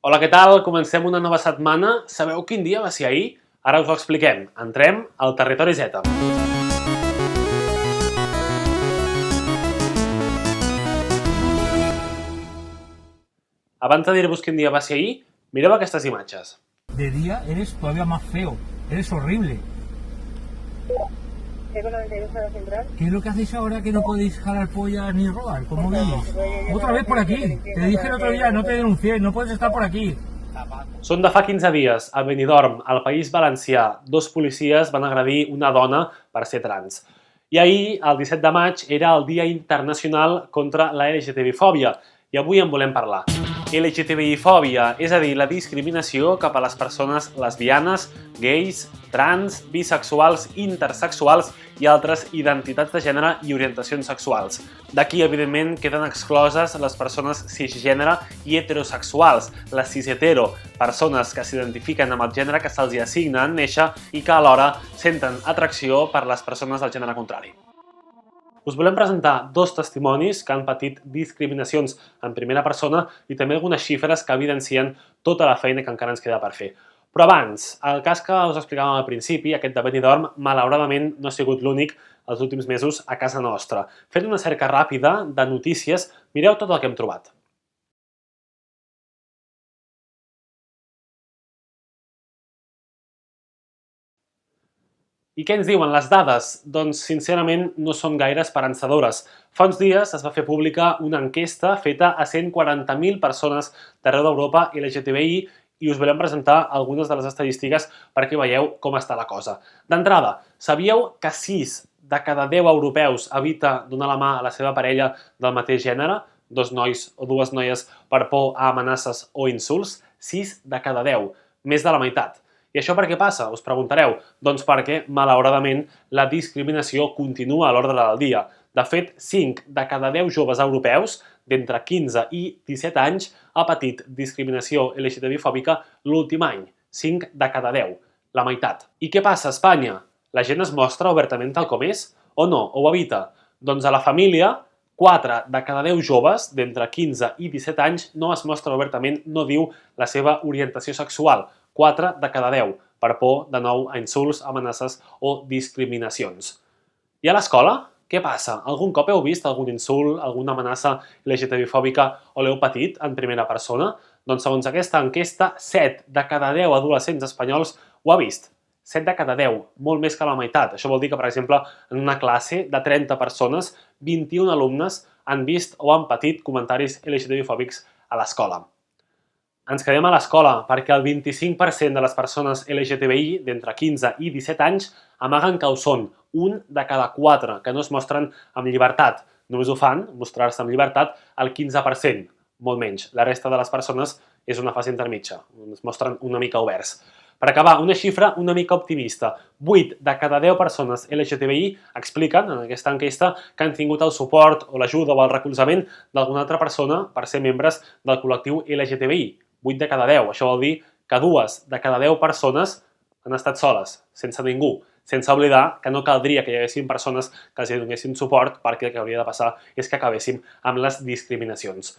Hola, què tal? Comencem una nova setmana. Sabeu quin dia va ser ahir? Ara us ho expliquem. Entrem al Territori Z. Abans de dir-vos quin dia va ser ahir, mireu aquestes imatges. De día eres todavía más feo, eres horrible. ¿Qué es lo que hacéis ahora que no podéis jalar pollas ni robar? ¿Cómo vivís? Otra vez por aquí. Te dije el otro día, no te denuncié, no puedes estar por aquí. Són de fa 15 dies, a Benidorm, al País Valencià, dos policies van agredir una dona per ser trans. I ahir, el 17 de maig, era el Dia Internacional contra la LGTBI-fòbia, i avui en volem parlar. LGTBI-fòbia, és a dir, la discriminació cap a les persones lesbianes, gais, trans, bisexuals, intersexuals i altres identitats de gènere i orientacions sexuals. D'aquí, evidentment, queden excloses les persones cisgènere i heterosexuals, les cis-hetero, persones que s'identifiquen amb el gènere que se'ls assigna en néixer i que alhora senten atracció per les persones del gènere contrari. Us volem presentar dos testimonis que han patit discriminacions en primera persona i també algunes xifres que evidencien tota la feina que encara ens queda per fer. Però abans, el cas que us explicàvem al principi, aquest de Benidorm, malauradament no ha sigut l'únic els últims mesos a casa nostra. Fent una cerca ràpida de notícies, mireu tot el que hem trobat. I què ens diuen les dades? Doncs, sincerament, no són gaire esperançadores. Fa uns dies es va fer pública una enquesta feta a 140.000 persones d'arreu d'Europa i LGTBI i us volem presentar algunes de les estadístiques perquè veieu com està la cosa. D'entrada, sabíeu que 6 de cada 10 europeus evita donar la mà a la seva parella del mateix gènere, dos nois o dues noies per por a amenaces o insults? 6 de cada 10, més de la meitat. I això per què passa? Us preguntareu. Doncs perquè, malauradament, la discriminació continua a l'ordre del dia. De fet, 5 de cada 10 joves europeus d'entre 15 i 17 anys ha patit discriminació LGTBI-fòbica l'últim any. 5 de cada 10, la meitat. I què passa a Espanya? La gent es mostra obertament tal com és? O no? O ho evita? Doncs a la família, 4 de cada 10 joves d'entre 15 i 17 anys no es mostra obertament, no diu la seva orientació sexual. 4 de cada 10, per por, de nou, a insults, amenaces o discriminacions. I a l'escola? Què passa? Algun cop heu vist algun insult, alguna amenaça LGTBI-fòbica o l'heu patit en primera persona? Doncs segons aquesta enquesta, 7 de cada 10 adolescents espanyols ho ha vist. 7 de cada 10, molt més que la meitat. Això vol dir que, per exemple, en una classe de 30 persones, 21 alumnes han vist o han patit comentaris LGTBI-fòbics a l'escola ens quedem a l'escola perquè el 25% de les persones LGTBI d'entre 15 i 17 anys amaguen que ho són, un de cada quatre que no es mostren amb llibertat. Només ho fan, mostrar-se amb llibertat, el 15%, molt menys. La resta de les persones és una fase intermitja, es mostren una mica oberts. Per acabar, una xifra una mica optimista. 8 de cada 10 persones LGTBI expliquen en aquesta enquesta que han tingut el suport o l'ajuda o el recolzament d'alguna altra persona per ser membres del col·lectiu LGTBI. 8 de cada 10. Això vol dir que dues de cada 10 persones han estat soles, sense ningú, sense oblidar que no caldria que hi haguessin persones que els donessin suport perquè el que hauria de passar és que acabéssim amb les discriminacions.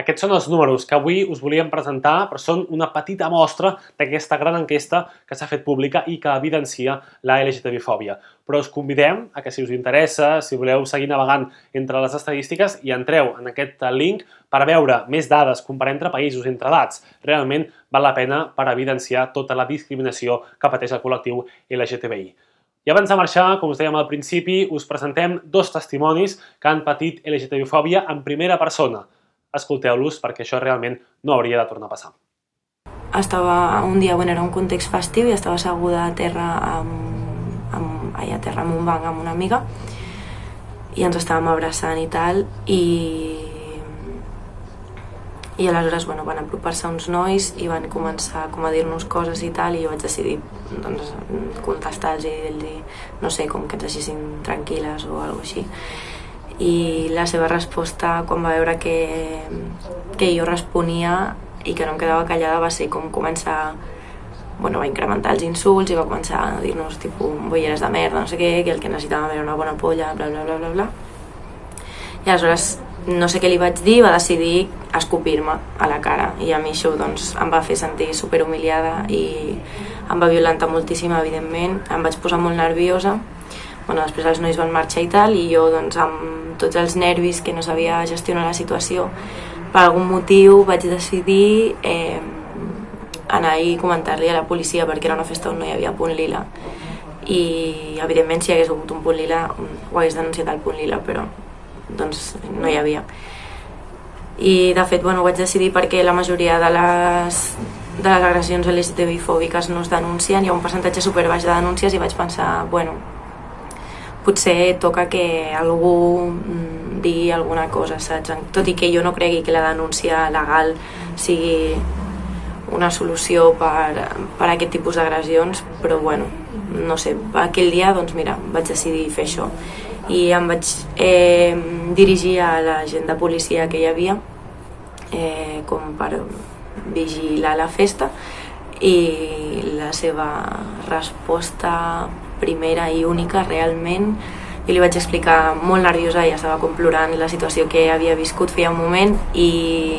Aquests són els números que avui us volíem presentar, però són una petita mostra d'aquesta gran enquesta que s'ha fet pública i que evidencia la LGTBI-fòbia. Però us convidem a que si us interessa, si voleu seguir navegant entre les estadístiques, i entreu en aquest link per veure més dades, comparar entre països, entre edats. Realment val la pena per evidenciar tota la discriminació que pateix el col·lectiu LGTBI. I abans de marxar, com us dèiem al principi, us presentem dos testimonis que han patit LGTBI-fòbia en primera persona – escolteu-los perquè això realment no hauria de tornar a passar. Estava un dia, bueno, era un context festiu i estava asseguda a terra amb, amb, allà a terra amb un banc amb una amiga i ens estàvem abraçant i tal i i aleshores bueno, van apropar-se uns nois i van començar com a dir-nos coses i tal i jo vaig decidir doncs, contestar-los i dir no sé, com que ens deixessin tranquil·les o alguna així i la seva resposta quan va veure que, que jo responia i que no em quedava callada va ser com començar bueno, va incrementar els insults i va començar a dir-nos tipus de merda, no sé què, que el que necessitàvem era una bona polla, bla bla bla bla bla. I aleshores no sé què li vaig dir, va decidir escopir-me a la cara. I a mi això doncs, em va fer sentir super humiliada i em va violentar moltíssim, evidentment, em vaig posar molt nerviosa. Bueno, després els nois van marxar i tal i jo doncs amb tots els nervis que no sabia gestionar la situació. Per algun motiu vaig decidir eh, anar i comentar-li a la policia perquè era una festa on no hi havia punt lila. I evidentment si hi hagués hagut un punt lila ho hagués denunciat al punt lila però doncs no hi havia. I de fet bueno, ho vaig decidir perquè la majoria de les, de les agressions LGTBI fòbiques no es denuncien, hi ha un percentatge super baix de denúncies i vaig pensar, bueno, potser toca que algú mm, digui alguna cosa, saps? Tot i que jo no cregui que la denúncia legal sigui una solució per, per a aquest tipus d'agressions, però bueno, no sé, aquell dia doncs mira, vaig decidir fer això i em vaig eh, dirigir a la gent de policia que hi havia eh, com per vigilar la festa i la seva resposta primera i única realment i li vaig explicar molt nerviosa, ja estava com plorant la situació que havia viscut feia un moment i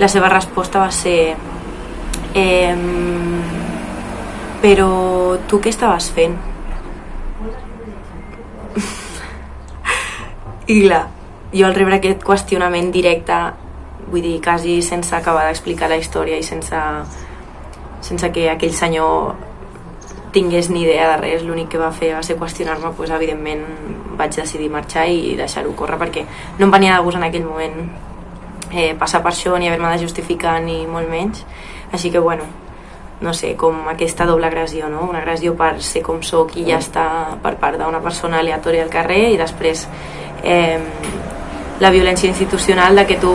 la seva resposta va ser eh, però tu què estaves fent? I clar, jo al rebre aquest qüestionament directe, vull dir, quasi sense acabar d'explicar la història i sense, sense que aquell senyor tingués ni idea de res, l'únic que va fer va ser qüestionar-me, doncs, evidentment vaig decidir marxar i deixar-ho córrer perquè no em venia de gust en aquell moment eh, passar per això ni haver-me de justificar ni molt menys. Així que, bueno, no sé, com aquesta doble agressió, no? Una agressió per ser com sóc i ja està per part d'una persona aleatòria al carrer i després eh, la violència institucional de que tu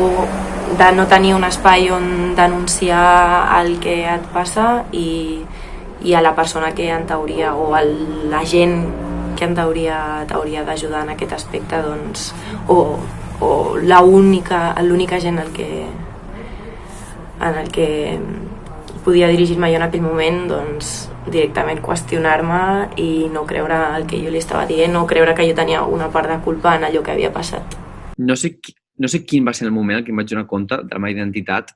de no tenir un espai on denunciar el que et passa i, i a la persona que en teoria o a la gent que en teoria t'hauria d'ajudar en aquest aspecte doncs, o, o l'única gent el que, en el que podia dirigir-me jo en aquell moment doncs, directament qüestionar-me i no creure el que jo li estava dient, no creure que jo tenia una part de culpa en allò que havia passat. No sé, no sé quin va ser el moment en què em vaig donar compte de la meva identitat,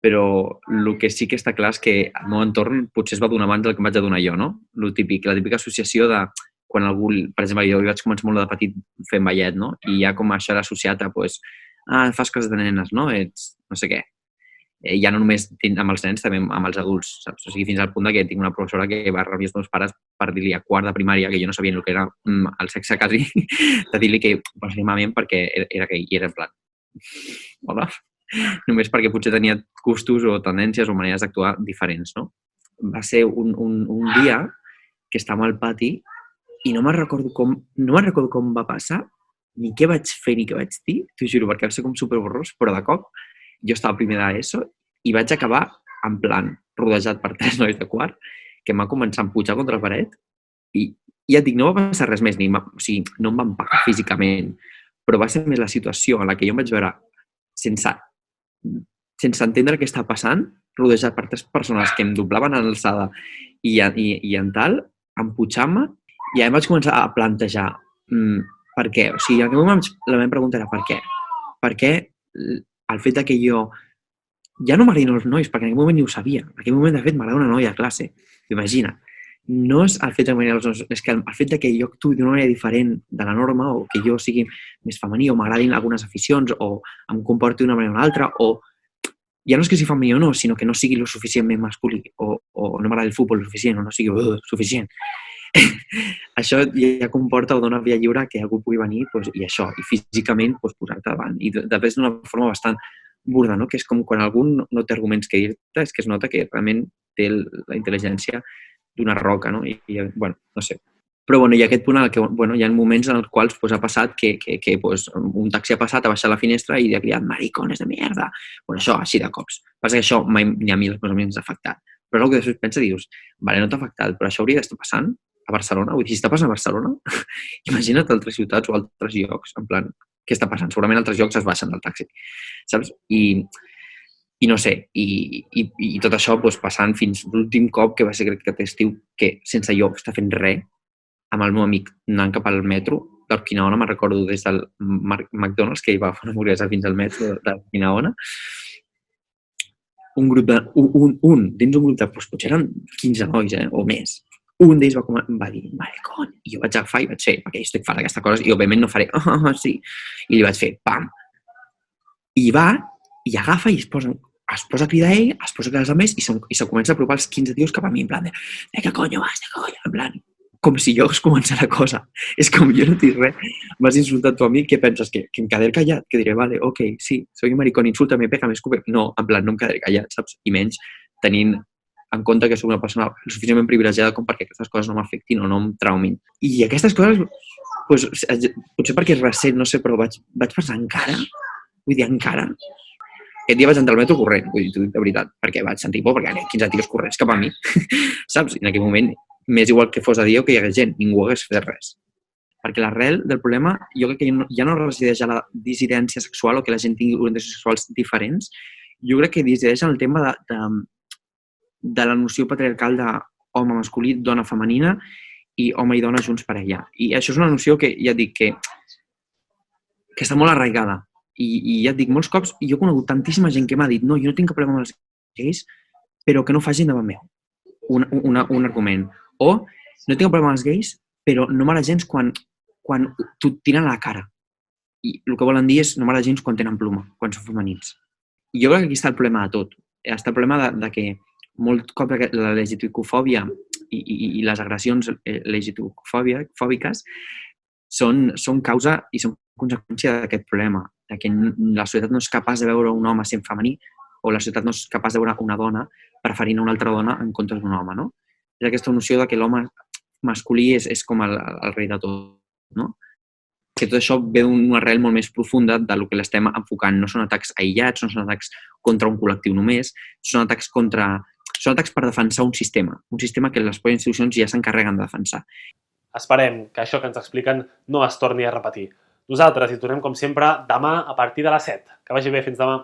però el que sí que està clar és que al meu entorn potser es va donar abans del que em vaig adonar jo, no? Lo típic, la típica associació de quan algú, per exemple, jo vaig començar molt de petit fent ballet, no? I ja com això era associat a, pues, ah, fas coses de nenes, no? Ets no sé què eh, ja no només amb els nens, també amb els adults, saps? O sigui, fins al punt que tinc una professora que va reunir els meus pares per dir-li a quart de primària, que jo no sabia el que era mm, el sexe quasi, de dir-li que aproximadament perquè era, era que hi era en plan, hola, només perquè potser tenia gustos o tendències o maneres d'actuar diferents, no? Va ser un, un, un dia que estàvem al pati i no me'n recordo com, no me'n recordo com va passar, ni què vaig fer ni què vaig dir, t'ho juro, perquè va ser com superborrós, però de cop jo estava primer d'ESO i vaig acabar en plan rodejat per tres nois de quart que m'ha començat a pujar contra la paret i ja et dic, no va passar res més, ni, o sigui, no em van pagar físicament, però va ser més la situació en la que jo em vaig veure sense, sense entendre què està passant, rodejat per tres persones que em doblaven en alçada i, i, i en tal, empuixant-me, i ja em vaig començar a plantejar mm, per què. O sigui, en moment la meva pregunta era per què? Per què el fet que jo ja no m'agradin els nois, perquè en aquell moment ni ho sabia. En aquell moment, de fet, m'agrada una noia a classe. Imagina. No és el fet de els nois, és que el, fet de que jo actuï d'una manera diferent de la norma o que jo sigui més femení o m'agradin algunes aficions o em comporti d'una manera o una altra o ja no és que sigui femení o no, sinó que no sigui lo suficientment masculí o, o no m'agrada el futbol suficient o no sigui uh, suficient. això ja comporta o dona via lliure que algú pugui venir doncs, i això, i físicament doncs, posar-te davant. I després d'una forma bastant burda, no? que és com quan algú no té arguments que dir-te, és que es nota que realment té la intel·ligència d'una roca, no? I, i, bueno, no sé. Però bueno, hi ha aquest punt en què bueno, hi ha moments en els quals pues, ha passat que, que, que pues, un taxi ha passat, ha baixat la finestra i ha criat maricones de merda. Bueno, això, així de cops. Passa que això mai ni a mi els meus amics ha afectat. Però el que després pensa, dius, vale, no t'ha afectat, però això hauria d'estar passant a Barcelona. Vull dir, si està passant a Barcelona, imagina't altres ciutats o altres llocs, en plan, què està passant? Segurament altres llocs es baixen del taxi, saps? I, i no sé, i, i, i tot això doncs, passant fins l'últim cop que va ser crec que estiu, que sense jo estar fent res, amb el meu amic anant cap al metro, d'Orquinaona, me'n recordo des del McDonald's, que hi va fer una hamburguesa fins al metro d'Orquinaona, un grup de... Un, un, un dins un grup de... Doncs potser eren 15 nois, eh, o més. Un d'ells va, com, va dir, maricón, i jo vaig agafar i vaig fer, perquè estic fart d'aquesta cosa, i òbviament no faré, oh, oh, sí, i li vaig fer, pam. I va, i agafa i es posa, es posa a cridar ell, es posa a cridar els altres i, son, i se comença a apropar els 15 tios cap a mi, en plan de, de què coño vas, de què coño, en plan, com si jo hagués començat la cosa. És com jo no tinc res. M'has insultat tu a mi, què penses? Que, que em quedaré callat? Que diré, vale, ok, sí, soy un maricón, insulta-me, pégame, escupe. No, en plan, no em quedaré callat, saps? I menys tenint en compte que sóc una persona suficientment privilegiada com perquè aquestes coses no m'afectin o no em traumin. I aquestes coses, doncs, potser perquè és recent, no sé, però vaig, vaig pensar encara, vull dir, encara, aquest dia vaig entrar al metro corrent, vull dir, de veritat, perquè vaig sentir por, perquè hi 15 tios corrents cap a mi, saps? I en aquell moment m'és igual que fos a dia o que hi hagués gent, ningú hagués fet res. Perquè l'arrel del problema, jo crec que ja no resideix a la dissidència sexual o que la gent tingui orientacions sexuals diferents, jo crec que dissideix en el tema de, de, de la noció patriarcal d'home masculí, dona femenina i home i dona junts per ella. I això és una noció que ja et dic que, que està molt arraigada. I, I ja et dic, molts cops, jo he conegut tantíssima gent que m'ha dit no, jo no tinc cap problema amb els gais, però que no facin davant meu. Un, un, un argument. O no tinc problema amb els gais, però no m'agrada gens quan, quan t'ho tiren a la cara. I el que volen dir és no m'agrada gens quan tenen pluma, quan són femenins. I jo crec que aquí està el problema de tot. Està el problema de, de que molt cop la legitimofòbia i, i, i les agressions eh, legitimofòbiques són, són causa i són conseqüència d'aquest problema, que la societat no és capaç de veure un home sent femení o la societat no és capaç de veure una dona preferint una altra dona en comptes d'un home, no? és aquesta noció de que l'home masculí és, és com el, el rei de tot, no? que tot això ve d'una arrel molt més profunda de lo que l'estem enfocant. No són atacs aïllats, no són atacs contra un col·lectiu només, són atacs contra són atacs per defensar un sistema, un sistema que les pròpies institucions ja s'encarreguen de defensar. Esperem que això que ens expliquen no es torni a repetir. Nosaltres hi tornem, com sempre, demà a partir de les 7. Que vagi bé, fins demà.